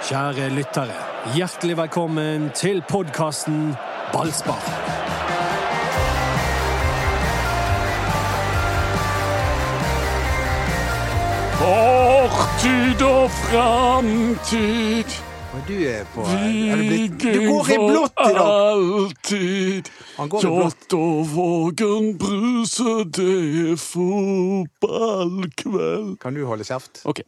Kjære lyttere, hjertelig velkommen til podkasten Ballspar. Fortid og framtid. Du er på er du, blitt, du går i blått i dag! alltid. Han går i blått. Jått og Vågen Bruse, det er fotballkveld. Kan du holde kjeft? Ok.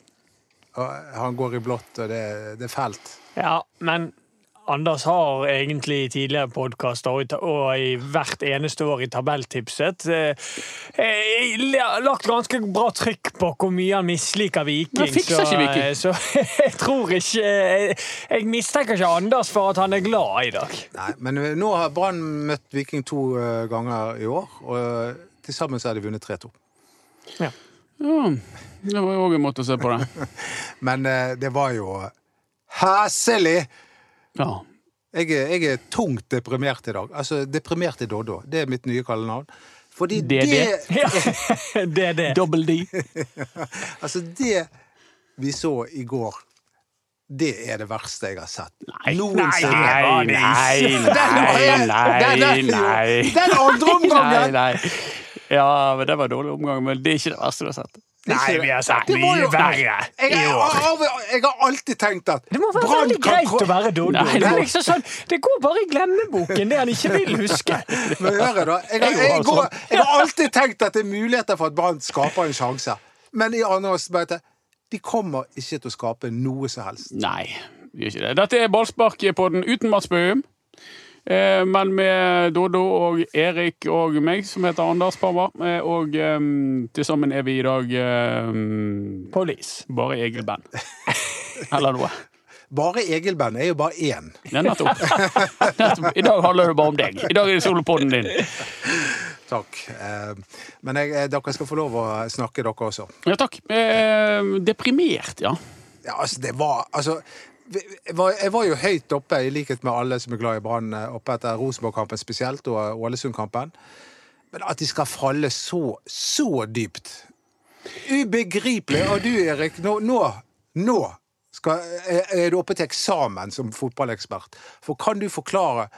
Og Han går i blått, og det, det er fælt. Ja, men Anders har egentlig i tidligere podkaster og, i hvert eneste år i tabelltipset eh, eh, lagt ganske bra trykk på hvor mye han misliker Viking. Men fikser ikke Viking. eh, Så jeg tror ikke Jeg, jeg mistenker ikke Anders for at han er glad i dag. Nei, men nå har Brann møtt Viking to ganger i år, og til sammen så har de vunnet 3-2. Ja, det var jo òg en måte å se på det. Men eh, det var jo heslig! Ja. Jeg, er- jeg er tungt deprimert i dag. Altså, deprimert i Doddo. Det er mitt nye kallenavn. Fordi Det det, Ja, det er det. Double D. Altså, det vi så i går, det er det verste jeg har sett. Nei, nei, nei, nei, nei, nei. Den andre omgangen! Nei, nei. Ja, men det var en dårlig omgang, men det er ikke det verste du har sett. Nei, vi har sett mye jo- verre Jeg, i jeg, år. jeg har alltid tenkt at Det må være veldig kan greit å være dodo. Nei, Det, er liksom sånn, det går bare i glemmeboken, det han ikke vil huske. Men hør da, jeg, jeg, jeg, går, jeg har alltid tenkt at det er muligheter for at Brann skaper en sjanse. Men i andre års De kommer ikke til å skape noe som helst. Nei, vi gjør ikke det. Dette er ballspark på den uten Mats Bøhum. Eh, men med Dodo og Erik og meg, som heter Anders Parmar. Eh, og um, til sammen er vi i dag um, Police. bare Egil-band. Eller noe. Bare Egil-band er jo bare én. Ja, nettopp. I dag handler det bare om deg. I dag er det solopodden din. Takk. Men jeg, eh, dere skal få lov å snakke, dere også. Ja, takk. Deprimert, ja. Ja, altså, det var Altså jeg var, jo høyt oppe, i likhet med alle som er glad i Brann, eh, oppe etter Rosenborg-kampen spesielt, og Ålesund-kampen. Men at de skal falle så, så dypt Ubegripelig! Og du, Erik, nå, nå, nå skal, er er du oppe til eksamen som fotballekspert. For kan du forklare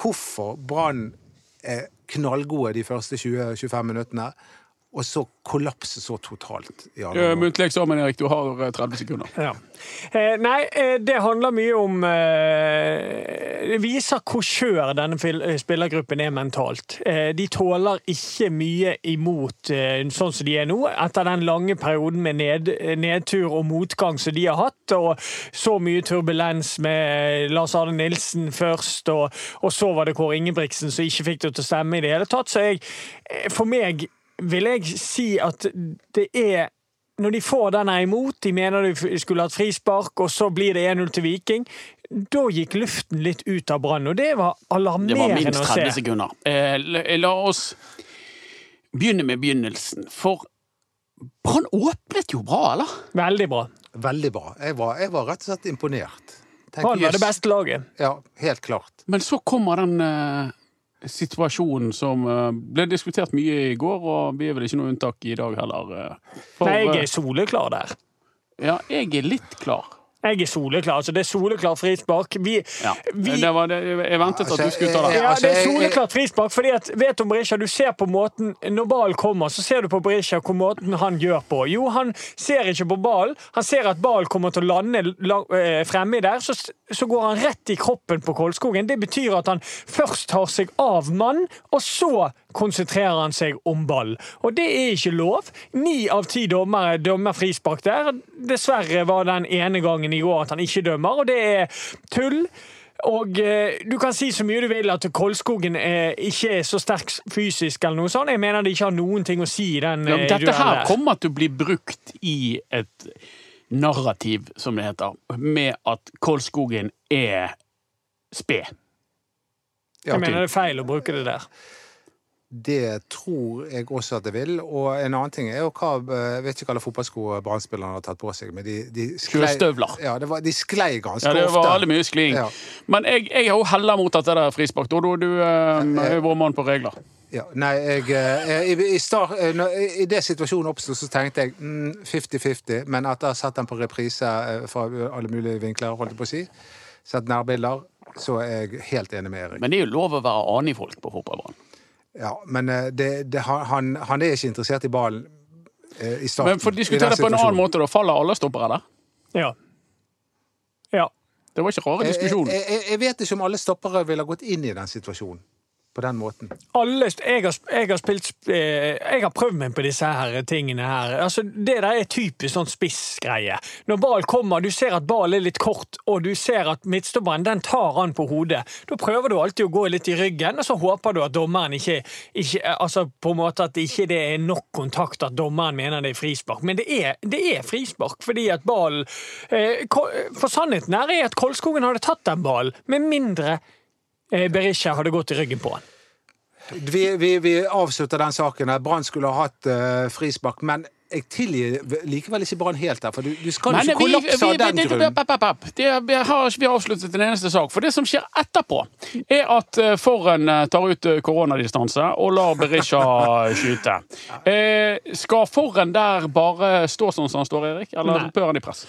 hvorfor Brann er knallgode de første 20-25 minuttene, og så kollapse så totalt i andre Eh. Muntlig eksamen, Erik. Du har eh, 30 sekunder. Ja. Eh, nei, eh, det handler mye om eh, Det viser hvor skjør denne eh, spillergruppen er mentalt. Eh, de tåler ikke mye imot eh, sånn som de er nå, etter den lange perioden med ned, nedtur og motgang som de har hatt, og så mye turbulens med Lars Arne Nilsen først, og, og så var det Kåre Ingebrigtsen som ikke fikk det til å stemme i det hele tatt. Så jeg, eh, for meg vil jeg si at det er når de får den er imot, de mener de skulle hatt frispark, og så blir det 1-0 til Viking, da gikk luften litt ut av Brann, og det var alarmerende å se. Det var minst 30 sekunder. Eh, la, la oss begynne med begynnelsen. For Brann åpnet jo bra, eller? Veldig bra. Veldig bra. Jeg var, jeg var rett og slett imponert. Brann var det beste laget. Ja, helt klart. Men så kommer den eh, situasjonen som eh, ble diskutert mye i går, og vi er vel ikke noe unntak i dag heller. eh. For, Nei, jeg eh, er soleklar der. ja, jeg er litt klar. Jeg er soleklar. altså Det er soleklart frispark. Vi, Ja. vi Det var det, jeg ventet at Altså, du skulle ta det. Ja, altså, det er soleklart frispark. fordi at, vet du, Berisha, du ser på måten Når ballen kommer, så ser du på Berisha hvor måten han gjør på. Jo, han ser ikke på ballen. Han ser at ballen kommer til å lande la- eh, fremme der. Så, så går han rett i kroppen på Kolskogen. Det betyr at han først tar seg av mann, og så konsentrerer han seg om ball. Og det er ikke lov. Ni av ti dommere dømmer frispark der. Dessverre var den ene gangen i går at han ikke dømmer, og det er tull. Og eh, Du kan si så mye du vil at Kolskogen eh, ikke er så sterk fysisk, eller noe sånt. Jeg mener det ikke har noen ting å si i den Ja, eh, Dette duellen her kommer til å bli brukt i et narrativ, som det heter, med at Kolskogen er sped. Jeg mener det er feil å bruke det der. Det tror jeg også at det vil. Og en annen ting er jo hva Jeg vet ikke hva slags fotballsko Brann-spillerne har tatt på seg, men de, de sklei Støvler. Ja, det var, de sklei ganske ofte. Ja, det ofte. var veldig mye skliing. Ja. Men jeg, jeg har jo heller mottatt det der er frispark. Dodo, du eh, er jo vår mann på regler. Ja, nei, jeg, jeg, i, i, start, eh, I det situasjonen oppsto, så tenkte jeg mm, 50-50. Men etter å ha sett den på reprise eh, fra alle mulige vinkler, holdt jeg på å si, sett nærbilder, så er jeg helt enig med Erik. Men det er jo lov å være anig folk på fotballbanen. Ja, men eh, det, det, han, han er ikke interessert i ballen eh, i starten. Men for å diskutere det på en annen måte, da. Faller alle stoppere der? Ja. Ja. Det var ikke rare Jeg, diskusjonen. jeg, jeg, jeg vet ikke om alle stoppere ville gått inn i den situasjonen på den måten. alle, jeg, har, jeg har spilt eh, Jeg har prøvd meg på disse her tingene her. Altså, det der er typisk sånn spissgreie. Når ball kommer, du ser at ballen er litt kort, og du ser at midtstopperen den tar han på hodet. Da prøver du alltid å gå litt i ryggen, og så håper du at dommeren ikke, ikke Altså på en måte at ikke det er nok kontakt, at dommeren mener det er frispark. Men det er, det er frispark, fordi at ballen eh, For sannheten her er at Kolskogen hadde tatt den ballen, med mindre eh, Berisha hadde gått i ryggen på han. Vi, vi, vi avslutter den saken. her. Brann skulle ha hatt uh, frispark, men jeg tilgir likevel ikke Brann helt her. For du, du skal Men ikke vi, vi, kollapse av den grunn. Det, vi har ikke vi har avsluttet en eneste sak. For det som skjer etterpå, er at eh, Forhen eh, tar ut eh, koronadistanse og lar Berisha skyte. Eh, skal Forhen der bare stå sånn som han står, Erik? Eller bør han i press?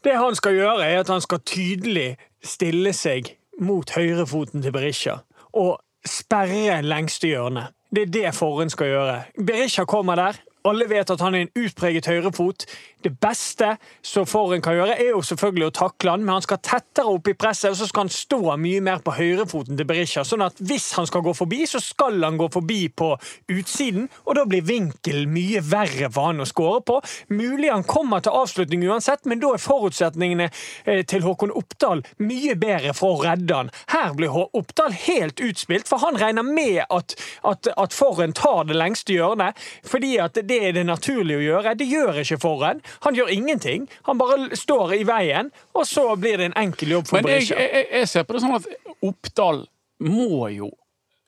Det han skal gjøre, er at han skal tydelig stille seg mot høyrefoten til Berisha og sperre lengste hjørnet. Det er det forhånd skal gjøre. Berisha kommer der. Alle vet at han er en utpreget høyrefot. Det beste som Forhen kan gjøre, er jo selvfølgelig å takle han, men han skal tettere opp i presset, og så skal han stå mye mer på høyrefoten til Berisha. Sånn at hvis han skal gå forbi, så skal han gå forbi på utsiden, og da blir vinkelen mye verre for han å skåre på. Mulig han kommer til avslutning uansett, men da er forutsetningene eh, til Håkon Oppdal mye bedre for å redde han. Her blir Oppdal helt utspilt, for han regner med at, at, at Forhen tar det lengste hjørnet, fordi at det er det naturlig å gjøre. Det gjør ikke Forren. Han gjør ingenting. Han bare står i veien, og så blir det en enkel jobb for Men jeg, jeg, jeg ser på det sånn at Oppdal må jo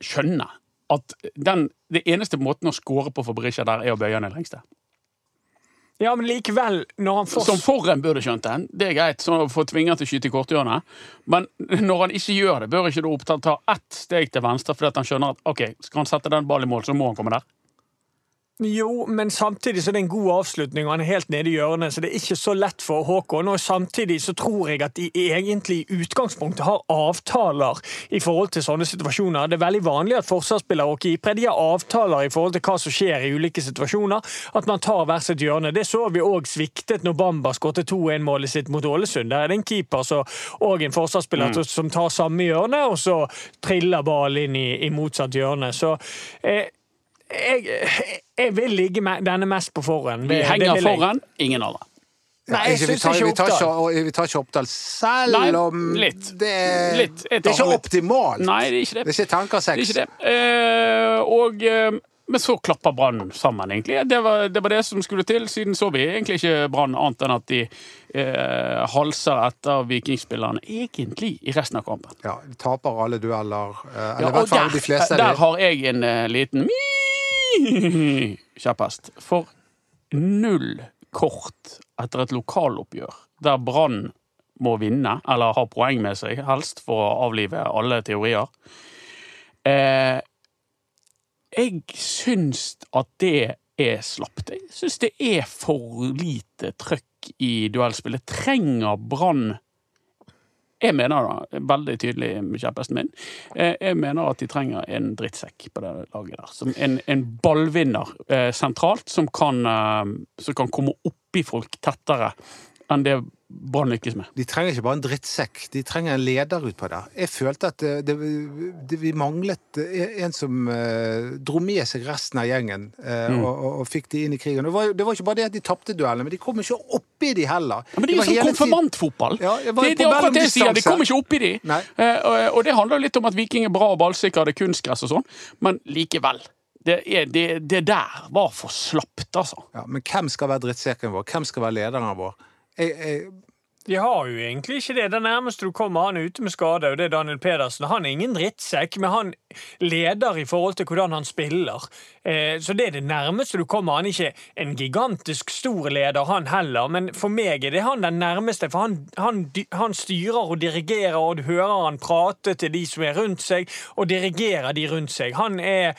skjønne at den, det eneste måten å score på for Berisha der, er å bøye han i lengste. Ja, men likevel, når han får Som Forren burde skjønt den. Det er greit så å få tvinge han til å skyte i korthjørnet. Men når han ikke gjør det, bør ikke da Oppdal ta ett steg til venstre fordi han skjønner at ok, skal han sette den ballen i mål, så må han komme der. Jo, men samtidig så er det en god avslutning, og han er helt nede i hjørnet, så det er ikke så lett for Håkon. Og samtidig så tror jeg at de egentlig i utgangspunktet har avtaler i forhold til sånne situasjoner. Det er veldig vanlig at forsvarsspillere og keepere de har avtaler i forhold til hva som skjer i ulike situasjoner. At man tar hver sitt hjørne. Det så vi òg sviktet når Bamba skåret 2-1-målet sitt mot Ålesund. Der er det en keeper så, og en forsvarsspiller som tar samme hjørne, og så triller ballen inn i, i motsatt hjørne. Så eh, jeg, jeg vil ligge med denne mest på forhånd. Vi henger foran, ingen andre. Nei, jeg syns tar, ikke vi, tar ikke, Oppdal. vi tar ikke Oppdal, selv Nei, om litt. det er, Litt. Det er ikke litt. optimalt. Nei, det er ikke det. Det er ikke Det er ikke det. Eh, og, eh, men så klapper Brann sammen, egentlig. Det var, det var det som skulle til. Siden så vi egentlig ikke Brann annet enn at de eh, halser etter vikingspillerne egentlig i resten av kampen. Ja, de taper alle dueller. eh, Eller Ja, i hvert fall der, de fleste. der har jeg en eh, liten kjepphest. For null kort etter et lokaloppgjør der Brann må vinne, eller ha poeng med seg, helst for å avlive alle teorier. Eh, jeg syns at det er slapt. Jeg syns det er for lite trøkk i duellspillet. Trenger Brann jeg mener da, veldig tydelig med kjepphesten min, eh, jeg mener at de trenger en drittsekk på det laget der. Som en, en ballvinner eh, sentralt, som kan, eh, som kan komme oppi folk tettere enn det Brann lykkes med. De trenger ikke bare en drittsekk, de trenger en leder utpå der. Jeg følte at det, det, det, vi manglet eh, en som eh, dro med seg resten av gjengen eh, Mm. og, og, og fikk de inn i krigen. Det var, det var ikke bare det at de tapte duellene, men de kom ikke oppi de heller. Ja, men det er jo var sånn konfirmantfotball. Ja, det er akkurat det jeg sier. De kom ikke oppi de. Eh, og, og det handler jo litt om at Viking er bra og ballsikker, det er kunstgress og sånn, men likevel. Det, er, det, det der var for slapt, altså. Ja, men hvem skal være drittsekken vår? Hvem skal være lederen vår? Jeg, jeg, De har jo egentlig ikke det. Det nærmeste du kommer han er ute med skade, og det er Daniel Pedersen. Han er ingen drittsekk, men han leder i forhold til hvordan han spiller. Eh, så det er det nærmeste du kommer. Han er ikke en gigantisk stor leder, han heller, men for meg er det han den nærmeste. For han, han, han styrer og dirigerer, og du hører han prate til de som er rundt seg, og dirigerer de rundt seg. Han er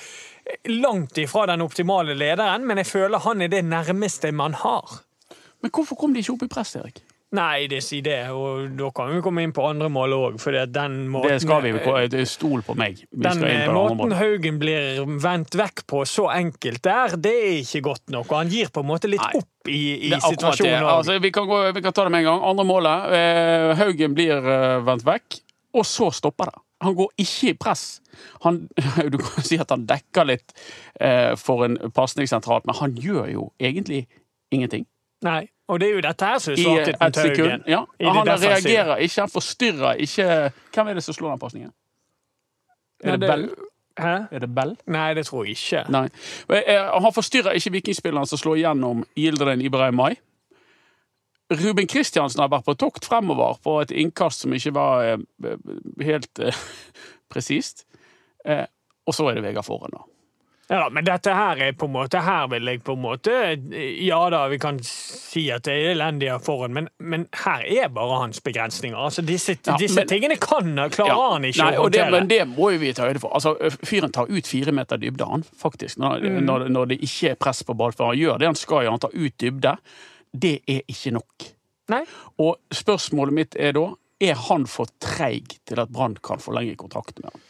langt ifra den optimale lederen, men jeg føler han er det nærmeste man har. Men hvorfor kom de ikke opp i press, Erik? Nei, det sier det, og da kan vi komme inn på andre mål òg, for den måten Det skal vi. Det er Stol på meg. Vi den på måten. Haugen blir vendt vekk på så enkelt der, det er ikke godt nok. Og han gir på en måte litt Nei. opp i, i situasjonen. Altså, vi, kan gå, vi kan ta det med en gang. Andre målet. Eh, Haugen blir eh, vendt vekk, og så stopper det. Han går ikke i press. Han, du kan si at han dekker litt eh, for en pasning sentralt, men han gjør jo egentlig ingenting. Nei, og det er jo dette her som er I svakheten til Haugen. Ja. Han reagerer ikke, han forstyrrer ikke Hvem er det som slår den pasningen? Er det Bell? Hæ? Er det Bell? Nei, det tror jeg ikke. Nei. Eh, Han forstyrrer ikke vikingspilleren som slår gjennom Yildirim Ibrahim Mai. Ruben Kristiansen har vært på tokt fremover på et innkast som ikke var eh, helt eh, presist. Eh, og så er det Vegard Forhen, da. Ja, men dette her er på en måte Her vil jeg på en måte Ja da, vi kan si at det er elendig av forhånd, men, men her er bare hans begrensninger. Altså, disse, Ja, disse men- tingene kan, klarer Ja. han ikke Nei, å håndtere. det, men det må jo vi ta høyde for. Altså, fyren tar ut fire meter dybde, han, faktisk. Når, Mm. når, når det ikke er press på ball. For han gjør det han skal han tar ut dybde. Det er ikke nok. Nei. Og spørsmålet mitt er da er han for treig til at Brann kan forlenge kontrakten med ham?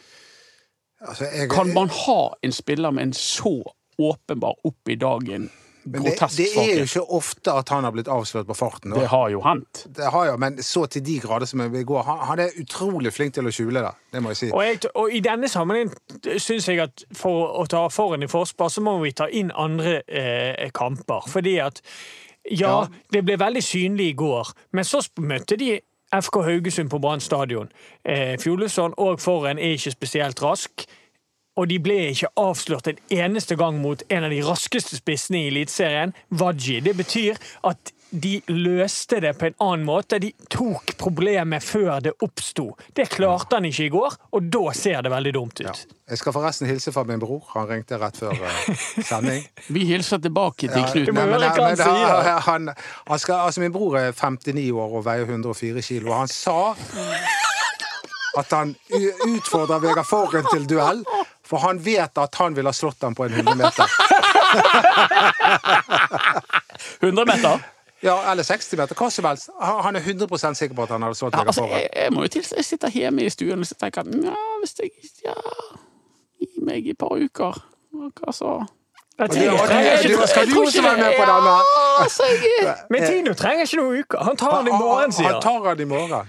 Altså, jeg, Kan man ha en spiller med en så åpenbar opp i dagen men det, det er jo ikke ofte at han har blitt avslørt på farten. Det har jo hendt. Det har jo, men så til de grader som vi går. Han, han er utrolig flink til å skjule det. Det må jeg si. Og, jeg, og i denne sammenheng syns jeg at for å ta foran i forsvar, så må vi ta inn andre eh, kamper. Fordi at ja, Ja. det ble veldig synlig i går, men så møtte de FK Haugesund på Brann stadion. Eh, Fjolesson og Forhen er ikke spesielt rask. Og de ble ikke avslørt en eneste gang mot en av de raskeste spissene i Eliteserien, Waji. Det betyr at de løste det på en annen måte. De tok problemet før det oppsto. Det klarte han ikke i går, og da ser det veldig dumt ut. Ja. Jeg skal forresten hilse fra min bror. Han ringte rett før eh, sending. Vi hilser tilbake til Ja, Knut. Du må men- høre hva han sier. Han, han skal, altså min bror er 59 år og veier 104 kilo, og han sa at han utfordrer Vegard Forhen til duell, for han vet at han ville ha slått ham på en 100 meter. 100 meter? Ja, eller 60 meter. Hva som helst. Han er 100% sikker på at han hadde slått Ja, altså, jeg, jeg må jo tilstå, jeg sitter hjemme i stuen og tenker at ja, hvis jeg ja, gir meg i et par uker. Hva så? Men Tino trenger du- ikke- skal du også være med på denne? Ja, Men Tino trenger ikke noen uker. Han tar den i morgen, sier Han tar den i morgen.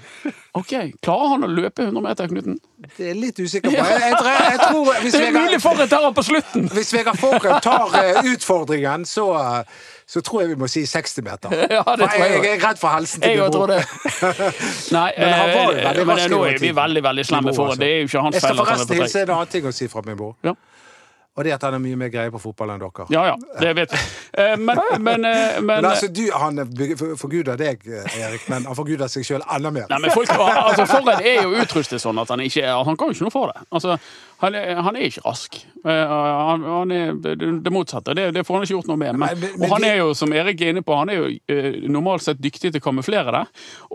OK, klarer han å løpe 100 meter, Knuten? Det er litt usikker på. Jeg, jeg, tror- jeg tror hvis Det er mulig Forren for en tar han på slutten! hvis Vegard Forren tar eh, utfordringen, så, eh, så tror jeg vi må si 60 meter. Ja, det tror jeg jeg, er redd for helsen til Jeg tror det. Nei, Men han var jo eh, veldig rask nå er vi veldig veldig slemme for altså. det. er jo ikke hans Jeg skal feil han er forresten for hilse en annen ting å si fra min bror. Ja. Og det at han er mye mer greie på fotball enn dere. Ja ja, det vet vi. Eh, Men, men, eh, men Men altså, du, han forguder deg, eh, Erik, men han forguder seg sjøl enda mer. Nei, men folk, altså, Forhen er jo utrustet sånn at han ikke Han kan jo ikke noe for det. Altså, han, han er ikke rask. Eh, Han, han er det, motsatte. Det, det får han ikke gjort noe med. Men, Men- men- og han er jo, som Erik er inne på, han er jo eh, normalt sett dyktig til å kamuflere det.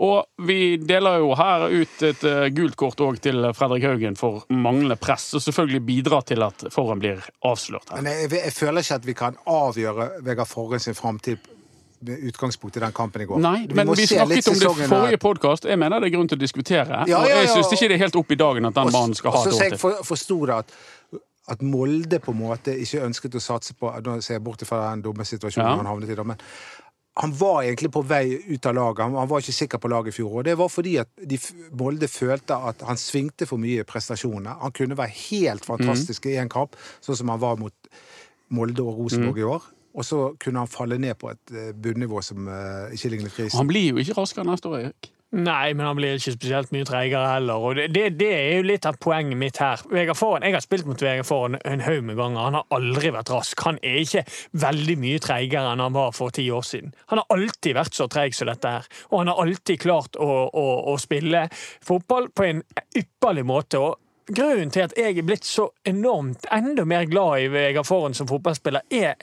Og vi deler jo her ut et eh, gult kort òg til Fredrik Haugen for manglende press, og selvfølgelig bidrar til at Forhen blir avslørt her. Men jeg, jeg føler ikke at vi kan avgjøre Vegard Forhen sin framtid utgangspunkt i den kampen i går. Nei, men vi snakket om det i forrige podkast. Jeg mener det er grunn til å diskutere. Ja, og ja, jeg ja. syns ikke det er helt opp i dagen at den Og- mannen skal ha og så jeg for, forsto at, at Molde på en måte ikke ønsket å satse på Nå ser jeg bort fra den dumme situasjonen Ja. han havnet i, da, men han var egentlig på vei ut av laget. Han, han var ikke sikker på laget i fjor. Og det var fordi at de, Molde følte at han svingte for mye i prestasjonene. Han kunne være helt fantastisk i én kamp, sånn som han var mot Molde og Rosenborg i år. Og så kunne han falle ned på et eh, bunnivå som eh, ikke ligner krisen. Han blir jo ikke raskere neste år, Erik. Nei, men han blir ikke spesielt mye treigere heller. Og det, det, det er jo litt av poenget mitt her. Vegard Foran, Jeg har spilt mot Vegard Foran en haug med ganger. Han har aldri vært rask. Han er ikke veldig mye treigere enn han var for ti år siden. Han har alltid vært så treig som dette her. Og han har alltid klart å, å, å spille fotball på en ypperlig måte. og Grunnen til at jeg er blitt så enormt enda mer glad i Vegard Forhen som fotballspiller, er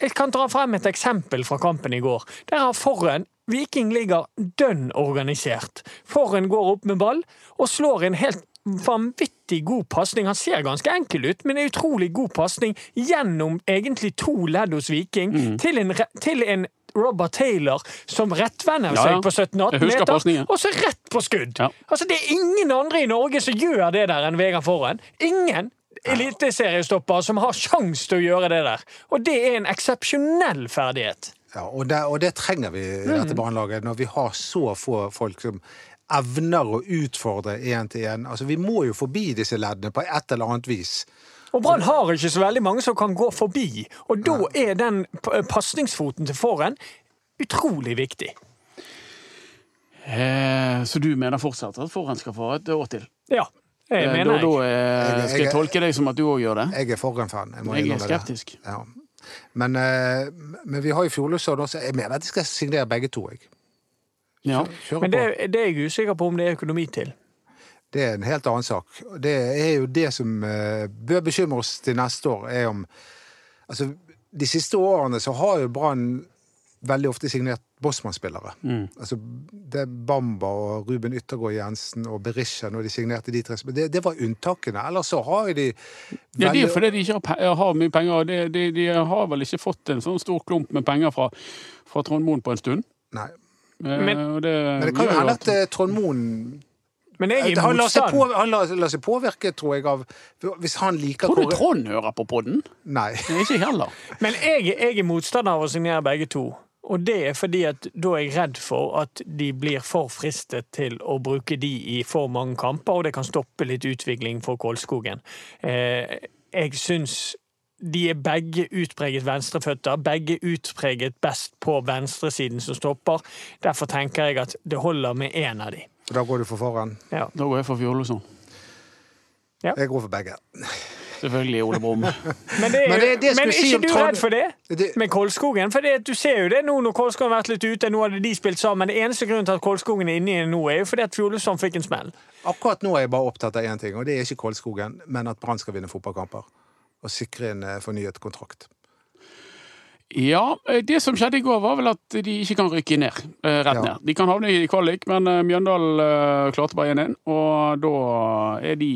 Jeg kan dra frem et eksempel fra kampen i går. Der har Forhen Viking ligger dønn organisert. Forhen går opp med ball og slår en helt vanvittig god pasning. Han ser ganske enkel ut, men en utrolig god pasning gjennom egentlig to ledd hos Viking Mm. til, en, til en Robert Taylor som rettvender Ja, ja. seg på 17-18 meter, og så rett på skudd. Ja. Altså, Det er ingen andre i Norge som gjør det der enn Vegard Forhen. Ingen eliteseriestopper som har sjans til å gjøre det der. Og det er en eksepsjonell ferdighet. Ja, og, det, og det trenger vi i Mm. dette barnelaget, når vi har så få folk som evner å utfordre én til én. Altså, vi må jo forbi disse leddene på et eller annet vis. Og Brann har ikke så veldig mange som kan gå forbi, og da er den pasningsfoten til Foren utrolig viktig. Eh, så du mener fortsatt at Foren skal få et år til? Ja, det Eh, mener da, da, eh, skal jeg jeg- tolke deg som at du òg gjør det? Jeg er Foren-fan. Jeg, må Jeg er skeptisk. Ja. Men, eh, men vi har jo Fjordløsson også. Jeg mener at de skal signere begge to. Jeg. Ja. Kjøre Men det, det er jeg usikker på om det er økonomi til. Det er en helt annen sak. Det er jo det som eh, bør bekymre oss til neste år, er om Altså, de siste årene så har jo Brann veldig ofte signert Bossmann-spillere. Mm. Altså, det er Bamba og Ruben Yttergård Jensen og Berisha når de signerte de tre. Men Det, det var unntakene. Ellers så har jo de Ja, det er jo fordi de ikke har, har mye penger. De, de, de har vel ikke fått en sånn stor klump med penger fra, fra Trond Moen på en stund. Nei. Eh, Men- og det, Men det kan jo hende at eh, Trond Moen Men jeg er han lar seg, motstand. på, han lar, lar seg påvirke, tror jeg, av Hvis han liker Tror du Kåre- Trond hører på podden? Nei. Nei, Ikke heller. Men jeg, jeg er motstander av å signere begge to. Og det er fordi at da er jeg redd for at de blir for fristet til å bruke de i for mange kamper, og det kan stoppe litt utvikling for Kolskogen. Eh, jeg syns de er begge utpreget venstreføtter, begge utpreget best på venstresiden som stopper. Derfor tenker jeg at det holder med én av de. Da går du for foran. Ja. Da går jeg for Fjolesson. Jeg går for begge. Selvfølgelig Ole Brumm. Men, det er, Men det- det men skulle er si ikke om du redd for det? Det- Med Kolskogen? For det, du ser jo det nå når Kolskogen har vært litt ute. Nå hadde de spilt sammen. Det eneste grunnen til at Kolskogen er inni det nå, er jo fordi at Fjolesson fikk en smell. Akkurat nå er jeg bare opptatt av én ting, og det er ikke Kolskogen, men at Brann skal vinne fotballkamper. Og sikre en eh, fornyet kontrakt. Ja, eh, det som skjedde i går, var vel at de ikke kan rykke ned. eh, Rett Ja. ned. De kan havne i kvalik, men Mjøndal klarte bare 1-1. Og da er de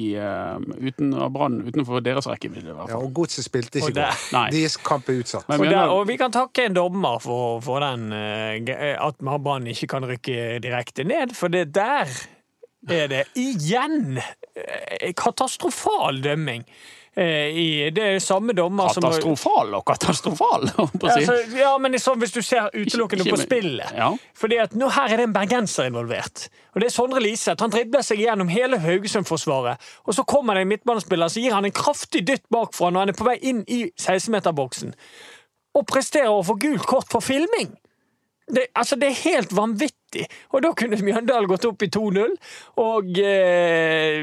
uten, Brann utenfor deres rekkevidde, i hvert Ja, og Godset spilte ikke godt. Deres kamp er utsatt. Men Og, der, og vi kan takke en dommer for, for den at Brann ikke kan rykke direkte ned, for det der er det igjen katastrofal dømming. Eh, I, det er samme dommer som Katastrofal og katastrofal, på å Ja, si. altså, ja, men sånn, hvis du ser utelukkende på spillet. Ja. Fordi at nå Her er det en bergenser involvert. Og det er Sondre Liseth. Han dribler seg gjennom hele Haugesund-forsvaret. Og så kommer det en midtbanespiller så gir han en kraftig dytt bakfra når han er på vei inn i 16-meterboksen. Og presterer å få gult kort for filming! Det, altså, det er helt vanvittig. Og da kunne Mjøndalen gått opp i 2-0. Og eh,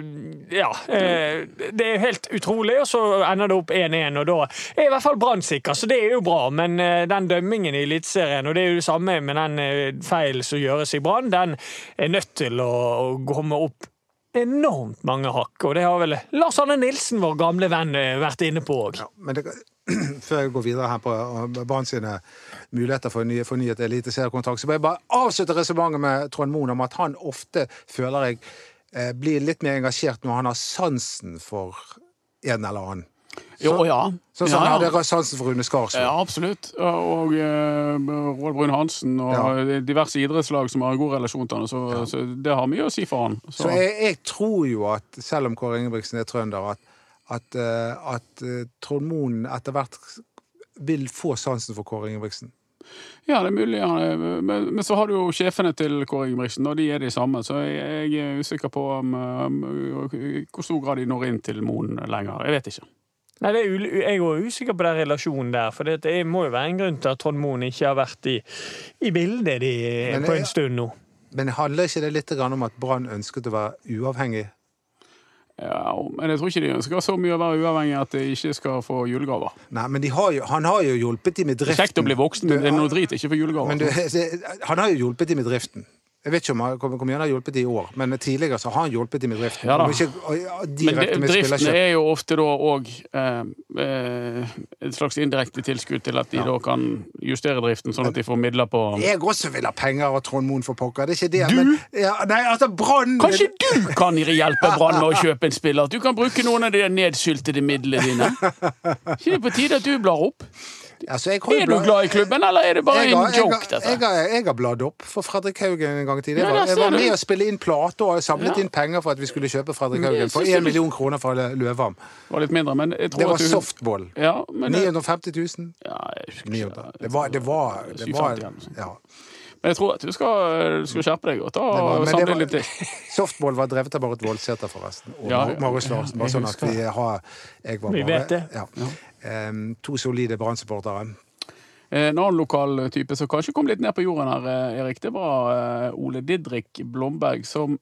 ja eh, Det er helt utrolig, og så ender det opp 1-1. Og da er i hvert fall Brann sikker, så det er jo bra. Men eh, den dømmingen i Eliteserien, og det er jo det samme med den eh, feilen som gjøres i Brann, den er nødt til å, å komme opp enormt mange hakk. Og det har vel Lars Arne Nilsen, vår gamle venn, eh, vært inne på òg. Ja, men det, før jeg går videre her på uh, Brann sine muligheter for ny- fornyet eliteseriekontrakt, så må jeg bare avslutte resonnementet med Trond Moen om at han ofte, føler jeg, eh, blir litt mer engasjert når han har sansen for en eller annen. Jo, ja. Sånn som ja, han hadde sansen for Rune Skarsvåg. Ja, absolutt. Og uh, Roald Brun Hansen og Ja. diverse idrettslag som har god relasjon til han, så, så det har mye å si for han. Så, Så jeg, jeg tror jo at, selv om Kåre Ingebrigtsen er trønder, at, at, eh, at eh, Trond Moen etter hvert vil få sansen for Kåre Ingebrigtsen. Ja, det er mulig. er- Men, men så har du jo sjefene til Kåre Ingebrigtsen, og de er de samme. Så jeg, jeg er usikker på om, hvor stor grad de når inn til Moen lenger. Jeg vet ikke. Nei, det er Jeg er også usikker på den relasjonen der. For det må jo være en grunn til at Trond Moen ikke har vært i, i bildet de, på en stund nå. Men handler ikke det litt om at Brann ønsket å være uavhengig? Ja, men jeg tror ikke de ønsker så mye å være uavhengig at de ikke skal få julegaver. Nei, men de har jo, han har jo hjulpet dem med driften. kjekt å bli voksen, men det er noe drit ikke få julegaver. Men du, han har jo hjulpet dem med driften. Jeg vet ikke om han hvor mye han har hjulpet dem i år, men tidligere så har han hjulpet dem med driften. Ja da. Ja, Men det, driften er jo ofte da òg eh, eh, et slags indirekte tilskudd til at de da kan justere driften, sånn at de får midler på Jeg også vil ha penger av Trond Moen for pokker. Det er ikke det. Men, ja, nei, altså, Brann Kanskje du kan hjelpe Brann med å kjøpe en spiller? At du kan bruke noen av de nedsyltede midlene dine? ikke det på tide at du blar opp? Altså, jeg Er du glad i klubben, eller er det bare jeg har, en jeg, joke, har, dette? jeg, har, jeg har bladd opp for Fredrik Haugen en gang i tiden. Jeg var, jeg var med å spille inn plate og samlet Ja. inn penger for at vi skulle kjøpe Fredrik Haugen for én million kroner fra Løvam. Det var litt mindre, men jeg tror Det var at du softball. Ja, men 950 000. ja, jeg husker ikke. 900. Det var, det var, det var det var ja. Men jeg tror at du skal, du skal skjerpe deg og ta og samle litt til. Softball var drevet av Marit Voldsæter, forresten. Og Ja, ja. Marius Larsen. Bare sånn at vi har Jeg var Vi vet det. Ja. To solide Brann-supportere. En annen lokal type som kanskje kom litt ned på jorden her, eh, Erik, det var eh, Ole Didrik Blomberg, som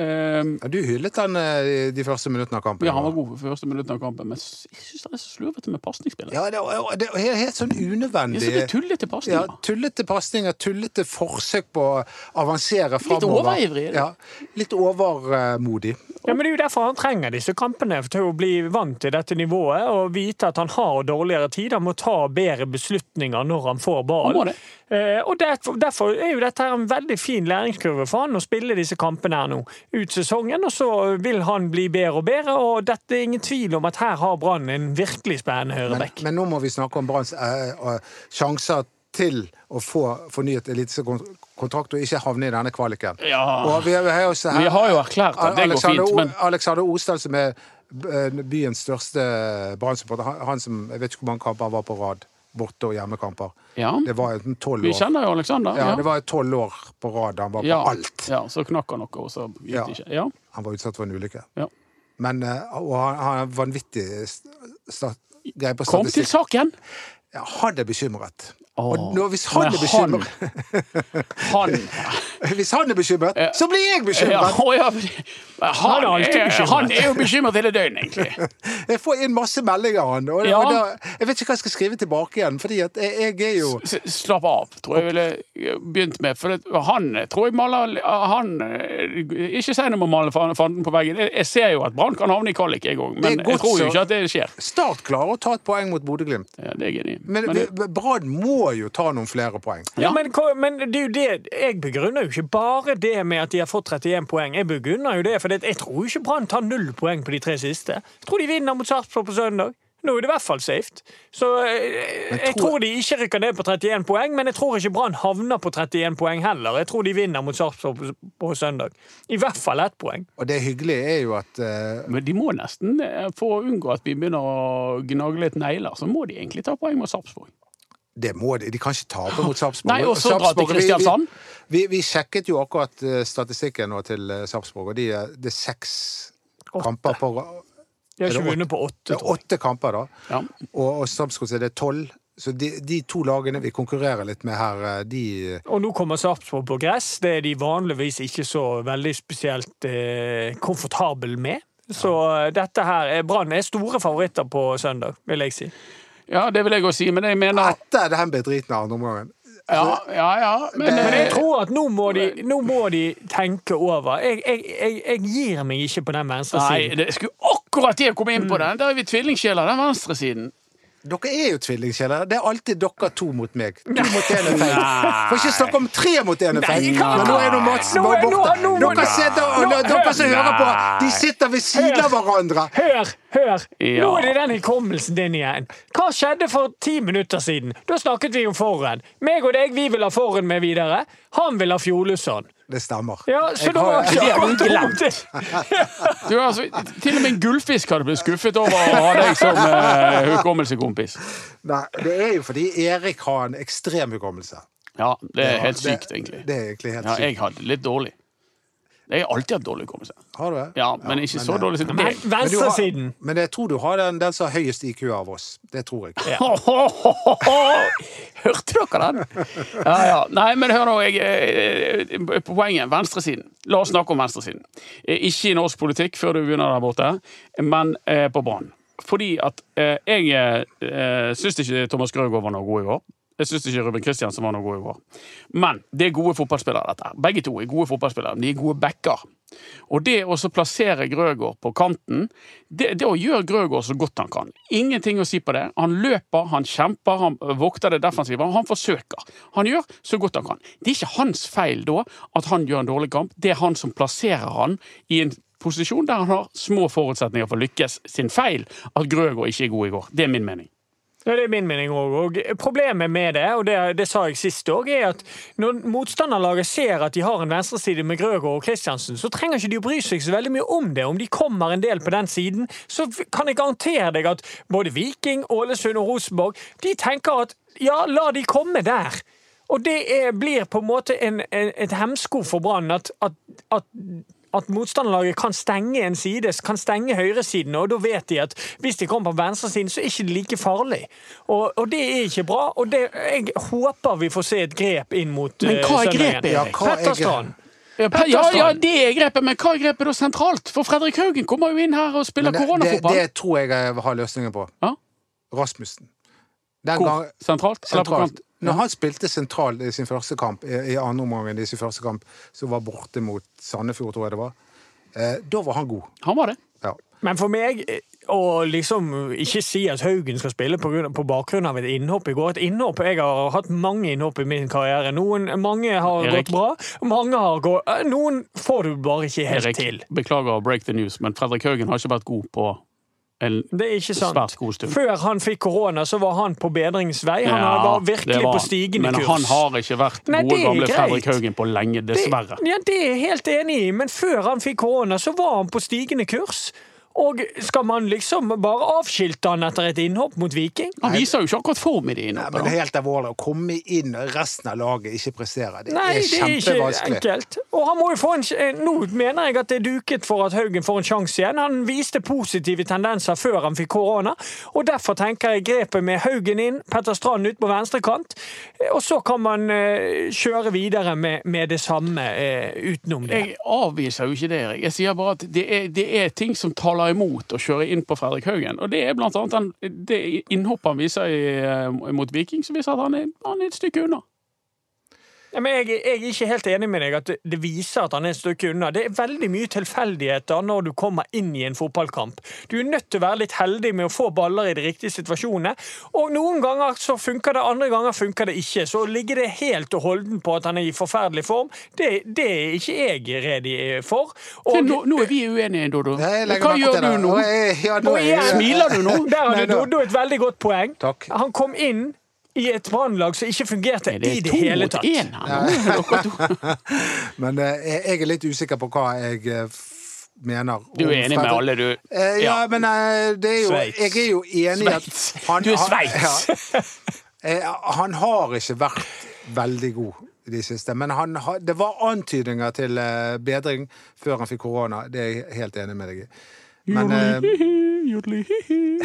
eh, Ja, du hyllet han eh, de første minuttene av kampen. Ja, han var god for første minuttene av kampen, men jeg syns han er så slurvete med pasningsspillet. Ja, det, er, det er helt, sånn unødvendig. er så det er tullete Ja, tullete pasninger, tullete forsøk på å avansere framover. overivrig, er? Ja, litt overmodig. Ja, men Det er jo derfor han trenger disse kampene, for til å bli vant til dette nivået og vite at han har dårligere tid. Han må ta bedre beslutninger når han får ball. Eh, og derfor, derfor er jo dette her en veldig fin læringskurve for han å spille disse kampene her nå ut sesongen. Og så vil han bli bedre og bedre, og dette er ingen tvil om at her har Brann en virkelig spennende Men, høyreback. men nå må vi snakke om Branns eh, sjanser til å få fornyet elitekontrakt og ikke havne i denne kvaliken. Ja. Og vi, vi har jo også her- Vi har jo erklært at det går fint, men Alexander Osdal, som er eh, byens største Brann-supporter, han, han som Jeg vet ikke hvor mange kamper han var på rad. Borte- og hjemmekamper. ja. Det var enten tolv år Vi kjenner jo Aleksander. Ja, det var tolv år på rad han var på ja. alt. Ja, så knakk han noe, og så gikk Ja. det ikke. Ja. Han var utsatt for en ulykke. Ja. Men, eh, og han har vanvittig greie på Kom til saken! Ja, han er bekymret. Åh, Og nå, hvis han er bekymret, Han hvis han er bekymret, så blir jeg bekymret! ja, han, er alltid er, han er jo bekymret hele døgnet, egentlig. Jeg får inn masse meldinger av han, og, Ja. og da, jeg vet ikke hva jeg skal skrive tilbake igjen, fordi at jeg, jeg er jo S- Slapp av, tror jeg ville begynt med. For han tror jeg maler Han eh, Ikke si noe om å male fanden på veggen. Jeg, ser jo at Brann kan havne i kvalik, jeg òg, men jeg tror jo ikke at det skjer. Start klarer å ta et poeng mot Bodø-Glimt. Ja, det er geni. Men, Men Brann må jo ta noen flere poeng. Ja, men, men det er jo det, jeg begrunner jo ikke bare det med at de har fått 31 poeng. Jeg begynner jo det, for jeg tror ikke Brann tar null poeng på de tre siste. Jeg tror de vinner mot Sarpsborg på søndag. Nå er det i hvert fall safe. Så jeg, jeg tror- tror de ikke rykker ned på 31 poeng, men jeg tror ikke Brann havner på 31 poeng heller. Jeg tror de vinner mot Sarpsborg på, på søndag. I hvert fall ett poeng. Og det hyggelige er jo at uh... Men de må nesten, eh, for å unngå at vi begynner å gnage litt negler, så må de egentlig ta poeng mot Sarpsborg. det må de. De kan ikke tape mot Sarpsborg. Nei, og så dra til Kristiansand. vi- vi-. Vi, vi sjekket jo akkurat eh, statistikken nå til eh, Sarpsborg, og de, er- det er seks Åtte. kamper på De har ikke vunnet på åtte, Det er åtte kamper, da. Ja. Og, og Sarpsborg så er det tolv. Så de, de to lagene vi konkurrerer litt med her, eh, de Og nå kommer Sarpsborg på gress. Det er de vanligvis ikke så veldig spesielt eh, komfortable med. Så ja. dette her er Brann er store favoritter på søndag, vil jeg si. ja, det vil jeg også si, men jeg mener Etter den bedritne andre omgangen. Ja, ja, ja. Men, Men jeg eh, tror at nå må de, nå må de tenke over. Jeg, jeg, jeg, jeg gir meg ikke på den venstre Nei, det skulle akkurat det komme inn på den. Der er vi tvillingsjeler, den venstre siden. Dere er jo tvillingkjeller. Det er alltid dere to mot meg. To mot én er feil. Får ikke snakke om tre mot én er feil. Men nå er nå Madsen borte. Dere, sitter, og, nå- dere som hører på, de sitter ved siden av hverandre. Hør, hør! Nå er det den hukommelsen din igjen. Hva skjedde for ti minutter siden? Da snakket vi om Forren. Meg og deg, vi vil ha Forren med videre. Han vil ha Fjoluson. Det stemmer. Ja, så Jeg da var Det har du Du, altså, til og med en gullfisk hadde blitt skuffet over å ha deg som uh, hukommelsekompis. Nei, det er jo fordi Erik har en ekstrem hukommelse. Ja, det er Ja, helt det- sykt, egentlig. Det er egentlig helt Ja, sykt. jeg hadde litt dårlig. Jeg har alltid hatt dårlig hukommelse. Har du det? Ja, men ikke så men, dårlig som Men. Men, du har, venstresiden men jeg tror du har den, den som har høyest IQ av oss. Det tror jeg. Hørte dere den? Ja, ja. Nei, men hør nå. Jeg, eh, poenget venstresiden. La oss snakke om venstresiden. Eh, Ikke i norsk politikk før du begynner der borte, men eh, på Brann. Fordi at eh, jeg eh, syns ikke Thomas Grøgaard var noe god i går. Jeg syns ikke Ruben Kristiansen var noe god i går. Men det er gode fotballspillere, dette. Begge to er gode fotballspillere, de er gode backer. Og det å plassere Grøgaard på kanten, det, det å gjøre Grøgaard så godt han kan. Ingenting å si på det. Han løper, han kjemper, han vokter det defensive. Han forsøker. Han gjør så godt han kan. Det er ikke hans feil da at han gjør en dårlig kamp. Det er han som plasserer han i en posisjon der han har små forutsetninger for å lykkes. Sin feil at Grøgaard ikke er god i går. Det er min mening. Ja, Det er min mening òg. Problemet med det, og det, det sa jeg sist òg, er at når motstanderlaget ser at de har en venstreside med Grøgaard og Kristiansen, så trenger ikke de å bry seg så veldig mye om det. Om de kommer en del på den siden, så kan jeg garantere deg at både Viking, Ålesund og Rosenborg de tenker at ja, la de komme der. Og det er, blir på en måte en, en, et hemsko for Brann at, at, at at motstanderlaget kan stenge en side, kan stenge høyresiden, og da vet de at hvis de kommer på venstresiden, så er det ikke like farlig. Og, og det er ikke bra, og det, jeg håper vi får se et grep inn mot Men hva er eh, grepet, Ja, Erik? hva er Petter. Ja, ja, ja, det er grepet, men hva er grepet da sentralt? For Fredrik Haugen kommer jo inn her og spiller Men det, det, koronafotball. det tror jeg jeg har løsningen på. Ja. Rasmussen. Den Hvor? gang, Sentralt? Eller på sentralt. Når han spilte sentralt i sin første kamp, i, i andre omgang i sin første kamp, som var borte mot Sandefjord, tror jeg det var, eh, da var han god. Han var det. Ja. Men for meg eh, å liksom ikke si at Haugen skal spille på, grunn, på bakgrunn av et innhopp i går Et innhopp, Jeg har hatt mange innhopp i min karriere. Noen, mange har Erik. gått bra, mange har gått eh, Noen får du bare ikke helt Erik, til. beklager å break the news, men Fredrik Haugen har ikke vært god på Det er ikke sant. Før han fikk korona, så var han på bedringsvei. Han Ja, var virkelig var på stigende men kurs. han har ikke vært Nei, gode gamle greit. Fredrik Haugen på lenge, dessverre. Det, ja, det er jeg helt enig i, men før han fikk korona, så var han på stigende kurs. Og skal man liksom bare avskilte han etter et innhopp mot Viking? Han viser jo ikke akkurat form i det Nei, men er helt alvorlig, å komme inn og resten av laget ikke prestere, det Nei, er det er ikke kjempevanskelig. enkelt. Og han må jo få en, eh, nå mener jeg at det er duket for at Haugen får en sjanse igjen. Han viste positive tendenser før han fikk korona, og derfor tenker jeg grepet med Haugen inn, Petter Strand ut på venstre kant, og så kan man eh, kjøre videre med, med det samme eh, utenom det. Jeg avviser jo ikke det, Erik. Jeg sier bare at det er, det er ting som taler imot å kjøre inn på Fredrik Haugen. Og det er blant annet den, det innhoppet han viser i, eh, mot Viking, som viser at han er, han er et stykke unna. Ja, men jeg, jeg er ikke helt enig med deg at det, viser at han er et stykke unna. Det er veldig mye tilfeldigheter når du kommer inn i en fotballkamp. Du er nødt til å være litt heldig med å få baller i de riktige situasjonene. Og noen ganger så funker det, andre ganger funker det ikke. Så ligger det helt og holden på at han er i forferdelig form, det, det er ikke jeg redd for. Og, nå, nå er vi uenige, Dodo. Nei, Hva gjør du nå? Ja, nå er jeg- Smiler du nå? Der har hadde Dodo et veldig godt poeng. Takk. Han kom inn i et brannlag som ikke fungerte Det i er det to hele mot tatt. Men eh, jeg er litt usikker på hva jeg eh, mener. Du er enig med alle, du? Eh, ja, Ja. men det er jo Sveits. Jeg er jo enig i at han- Du er han- Sveits. ja. Han har ikke vært veldig god i det siste, men han, det var antydninger til bedring før han fikk korona. Det er jeg helt enig med deg i. Men eh, Jodeli-hi-hi.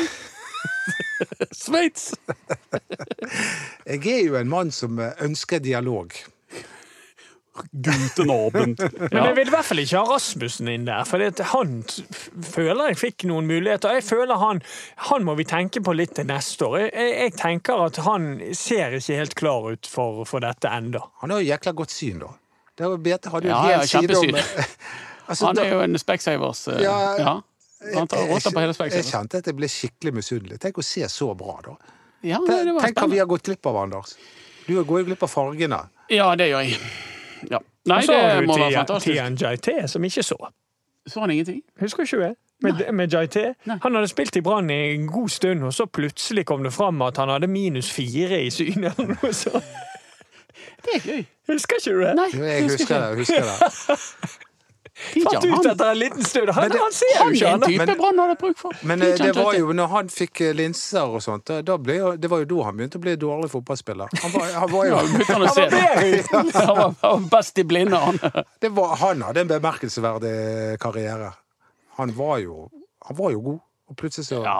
Sveits! jeg er jo en mann som eh, ønsker dialog. Guten Abend. Men jeg vil i hvert fall ikke ha Rasmussen inn der, for han føler jeg fikk noen muligheter. Jeg føler han, han må vi tenke på litt til neste år. Jeg, jeg, tenker at han ser ikke helt klar ut for, for dette enda. Han har jo jækla godt syn, da. Det var Bete hadde jo Ja, helt ja, side om altså, Han er jo en Specsavers. Uh, Ja. Ja. Han tar jeg- på hele Jeg kjente at jeg ble skikkelig misunnelig. Tenk å se så bra, da. Ja, det, det var Tenk hva vi har gått glipp av, Anders. Du går jo glipp av fargene. Ja, det gjør jeg. Ja. Nei, det må være må være så fantastisk. du TNJT, som ikke så. Så han ingenting? Husker ikke du det? Med, med JT. Nei. Han hadde spilt i Brann i en god stund, og så plutselig kom det fram at han hadde minus fire i synet. eller noe sånt. Det er gøy. Husker ikke du det? Nei, Jo, Jeg husker det. jeg husker det. Fant ut etter en liten stund. Han, det- han ser jo Han ikke er en type Men- Brann hadde bruk for. Men eh, det var jo når han fikk eh, linser og sånt, da- da ble, det var jo da han begynte å bli dårlig fotballspiller. Han var, han var jo Ja, han Han var bedre. Han var, best i blinde, han. det var, Han hadde en bemerkelsesverdig karriere. Han var jo, han var jo god, og plutselig så Ja,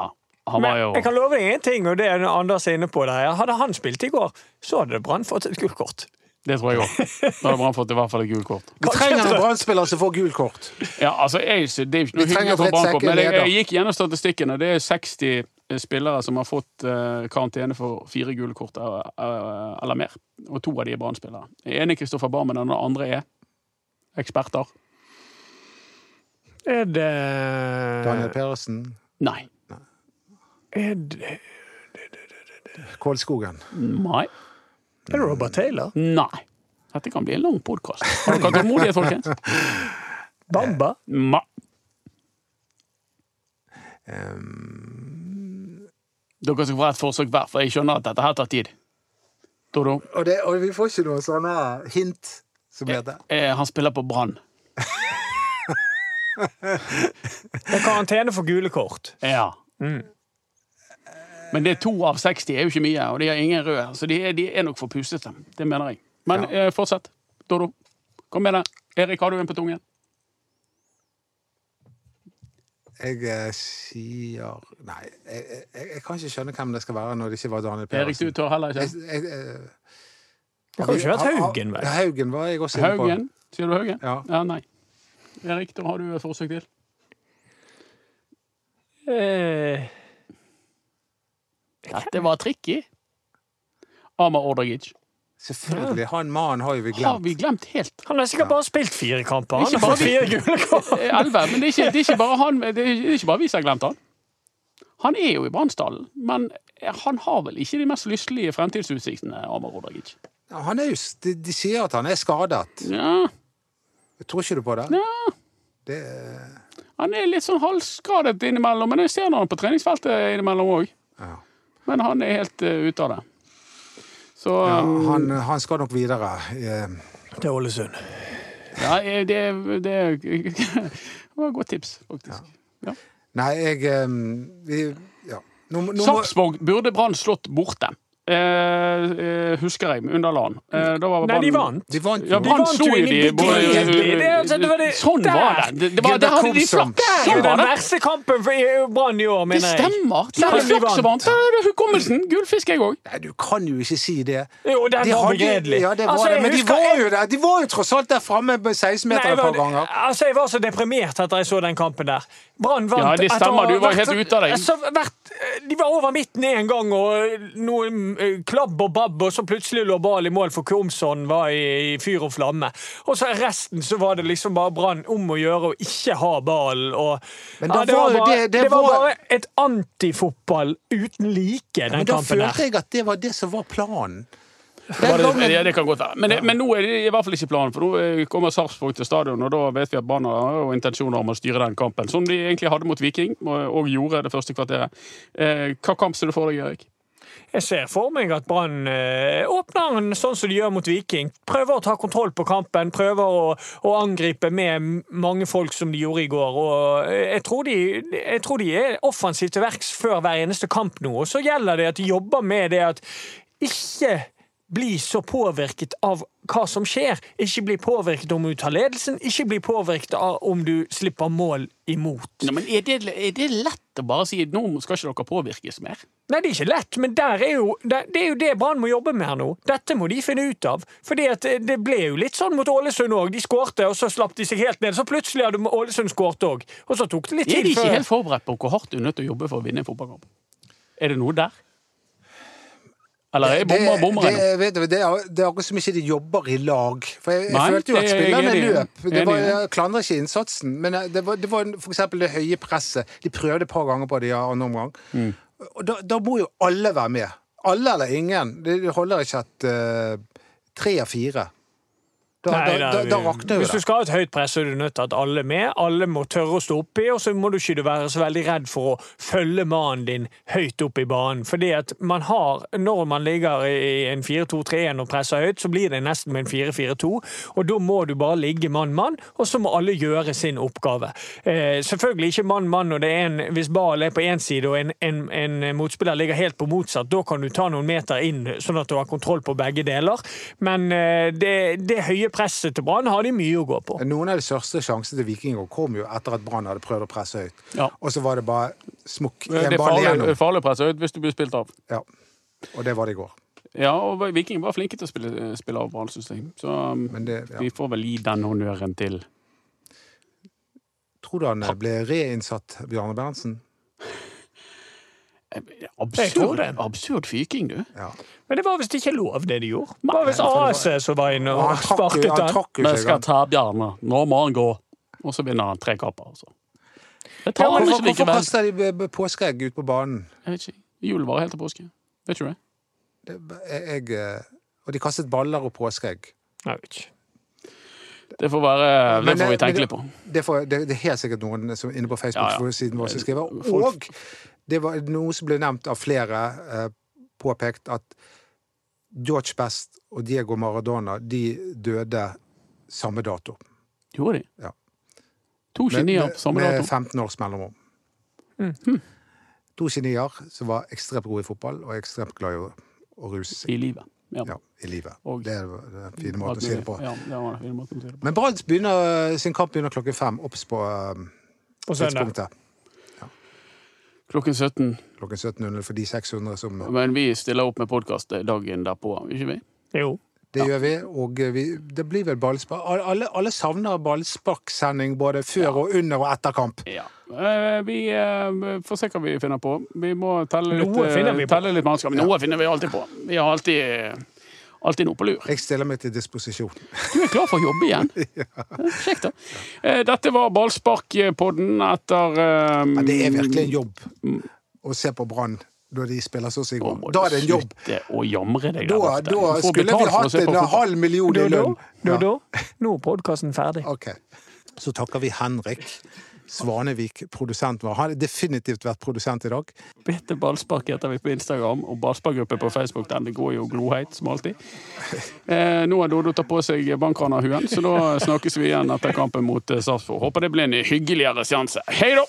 Men jeg kan love deg en ting, og det er Anders er inne på der. Hadde han spilt i går, så hadde Brann fått et gullkort. Det tror jeg òg. Da hadde Brann fått i hvert fall et gult kort. Vi trenger en Brann-spiller som får gult kort. Ja, altså, jeg, det er ikke noe hyggelig for Fred Brann, men jeg, jeg gikk gjennom statistikken, og det er 60 spillere som har fått uh, karantene for fire gule kort uh, uh, eller mer. Og to av de er Brann-spillere. Den ene er Kristoffer Barmen, den andre er eksperter. Er det Daniel Peresen, Nei. Er det, Kålskogen. Nei. Er det Robert Taylor? Nei. Dette kan bli en lang podkast. Har dere tålmodighet, folkens? Bamba? Ma. Um, Dere skal få et forsøk hver, for jeg skjønner at dette her tar tid. Dodo, og, det, og vi får ikke noen sånne hint som heter eh, han spiller på Brann. Det er karantene for gule kort. Ja. Men det er to av 60 er jo ikke mye, og de har ingen røde. Så de er, de er nok for pusete. Det mener jeg. Men eh, fortsett. Dodo, kom med det. Erik, har du en på tungen? Jeg eh, sier Nei, jeg, jeg, jeg kan ikke skjønne hvem det skal være når det ikke var Daniel Pedersen. Erik, du tør heller ikke? jeg, jeg, Det kan jo ikke vært Haugen, vel? Ja, Haugen var jeg også inne på. Haugen? Sier du Haugen? Ja. Nei. Erik, da har du et forsøk til. Eh, Dette var tricky. Amar Ordagic. Selvfølgelig. Han mannen har jo vi glemt. Har vi glemt helt. han har sikkert bare spilt fire kamper. Han Ikke har fått bare- fire gule kort. Eh, Men det er, ikke, det, er ikke bare han, det er ikke bare vi som har glemt han. Han er jo i Brannsdalen, men han har vel ikke de mest lystelige fremtidsutsiktene, Amar Ordagic. Ja, Han er jo, de, de sier at han er skadet. Ja, Jeg Tror ikke du på det? ja. det Han er litt sånn halvskadet innimellom, men jeg ser han på treningsfeltet innimellom òg. ja. Men han er helt uh, ute av det. Så Ja, um, han, han skal nok videre. Eh, Til Ålesund. ja, eh, det, det, det var et godt tips, faktisk. Ja. Nei, jeg eh, vi, ja. Sarpsborg burde Brann slått borte. Eh, eh, husker jeg, under LAN. Eh, da var Nei, de vant. De vant Ja, de vant jo de både- Det er altså- det var det- Sånn der. var det. det, det var, der hadde de flaks! Det er var den verste kampen for Brann i år, mener jeg. Det stemmer. Det er de flaks som vant. Der er det hukommelsen. Gullfisk, jeg òg. Nei, du kan jo ikke si det. Jo, det De var hadde- begredelig. Ja, det var Altså, det. Men de var, jo der. de var jo tross alt der framme på 16 meter et par ganger. Altså, jeg var så deprimert etter jeg så den kampen der. Brann vant Ja, det stemmer, du var helt ute av deg. Altså, de var over midten en gang, og noe eh, klabb og babb, og så plutselig lå ball i mål for Komson var i, i fyr og flamme. Og så resten så var det liksom bare Brann om å gjøre å ikke ha ball. Og, Men da det, var var bare, det- det, det var bare et antifotball uten like, den Men da følte jeg at det var det som var planen. Det- Ja, det kan godt være. Men, men nå er det i hvert fall ikke planen, for nå eh, kommer Sarpsborg til stadion, og da vet vi at Brann har jo intensjoner om å styre den kampen, som de egentlig hadde mot Viking, og og gjorde det første kvarteret. Eh, hva kamp ser du for deg, Erik? Jeg ser for meg at Brann eh, åpner den sånn som de gjør mot Viking. Prøver å ta kontroll på kampen, prøver å, å angripe med mange folk som de gjorde i går. Eh, jeg, tror de, jeg tror de er offensivt til verks før hver eneste kamp nå. Og så gjelder det at de jobber med det at ikke bli så påvirket av hva som skjer. Ikke bli påvirket om du tar ledelsen, ikke bli påvirket av om du slipper mål imot. Nei, men er det, er det lett å bare si nå skal ikke dere påvirkes mer? Nei, det er ikke lett, men er jo, det, det er jo det Brann må jobbe med her nå. Dette må de finne ut av. Fordi at det- det ble jo litt sånn mot Ålesund òg. De skårte, og så slapp de seg helt ned. Så plutselig hadde Ålesund skåret òg. Og så tok det litt tid før Er de ikke helt forberedt på hvor hardt du er nødt til å jobbe for å vinne en fotballkamp? Er det noe der? Eller er bommer det, bommer det, det, er, det er akkurat som ikke de jobber i lag. For jeg, jeg Nei, følte jo at det er spillerne løp. Det var, jeg klandrer ikke innsatsen, men eh, det var, det var for eksempel det høye presset. De prøvde et par ganger på det i andre omgang. Mm. Og da, da må jo alle være med. Alle eller ingen. Det holder ikke at uh, tre av fire Da, Nei, da, da, da rakner jo Hvis du skal ha et høyt press, så er du nødt til at alle er med. Alle må tørre å stå oppi, og så må du ikke være så veldig redd for å følge mannen din høyt opp i banen. Fordi at man har, når man ligger i en 4-2-3-1 og presser høyt, så blir det nesten med en 4-4-2, og da må du bare ligge mann-mann, og så må alle gjøre sin oppgave. Eh, selvfølgelig ikke mann-mann når det er en, hvis ballen er på én side og en, en, en motspiller ligger helt på motsatt. Da kan du ta noen meter inn, sånn at du har kontroll på begge deler. Men eh, det, det høye presset til Brann har de mye å gå på. Noen av de største sjansene til Vikinger kom jo etter at Brann hadde prøvd å presse høyt. Ja. Og så var det bare smukk Det en er ball farlig, igjennom. farlig å presse ut hvis du blir spilt av. Ja. Og det var det i går. Ja, og Viking var flinke til å spille, spille av Brann, syns jeg. Så um, det, ja. vi får vel gi den honnøren til Tror du han eh, ble reinnsatt, Bjarne Berntsen? Eh, Absurd, absurd fyking, du. Ja. Men det var visst ikke lov, det de gjorde. Det var visst AC som var inne Og sparket han Vi skal ta Bjarne. Nå må han gå. Og så vinner han tre kamper, altså. Det tar han hvorfor, kaster de påskeegg ut på banen? Jeg vet ikke. jul varer helt til påske. Vet ikke du det? Det, jeg, eh, og de kastet baller og påskeegg. Jeg vet ikke. Det får, være, det får vi tenke litt på. Det, får, det, det er helt sikkert noen som inne på Ja, ja. Facebook-siden vår som skriver. Folk- Og det var noe som ble nevnt av flere, eh, påpekt at George Best og Diego Maradona de døde samme dato. Gjorde de? Ja. To Med, genier på samme med dato. 15 års mellomrom. Mm. To genier som var ekstremt gode i fotball og ekstremt glad i å, å ruse seg I livet. Ja. ja, i livet. Og- Det er den fine måten å si det på. Ja, det var en fin måte å si det på. Men Brann begynner sin kamp begynner klokken fem. Obs på På søndag. tidspunktet. Klokken 17. Klokken 17.00 for de 600 som Men vi stiller opp med podkast dagen derpå, ikke vi? Jo. Det gjør vi, og vi, det blir vel ballspark. Alle, alle savner ballsparksending både før og under og etter kamp. Ja. Eh, Vi eh, får se hva vi finner på. Vi må telle litt, Noe finner vi eh, på. telle litt mannskap. Noe finner vi alltid på. Vi har alltid, eh, alltid noe på lur. Jeg stiller meg til disposisjon. Du er klar for å jobbe igjen? Kjekt, da. Eh, Dette var Ballsparkpodden etter um, Men det er virkelig en jobb å se på Brann når de spiller sånn som i går. Da er det en jobb. å jamre deg Da, da skulle vi hatt en halv million i lønn. Nå er podkasten ferdig. Okay. Så takker vi Henrik Svanevik, produsenten vår. Han har definitivt vært produsent i dag. Bitte ballspark heter vi på Instagram, og ballsparkgruppe på Facebook. Den det går jo gloheit, som alltid. Eh, nå har Dodo tatt på seg bankranerhuen, så da snakkes vi igjen etter kampen mot eh, Sarpsborg. Håper det blir en hyggeligere seanse. Hei da!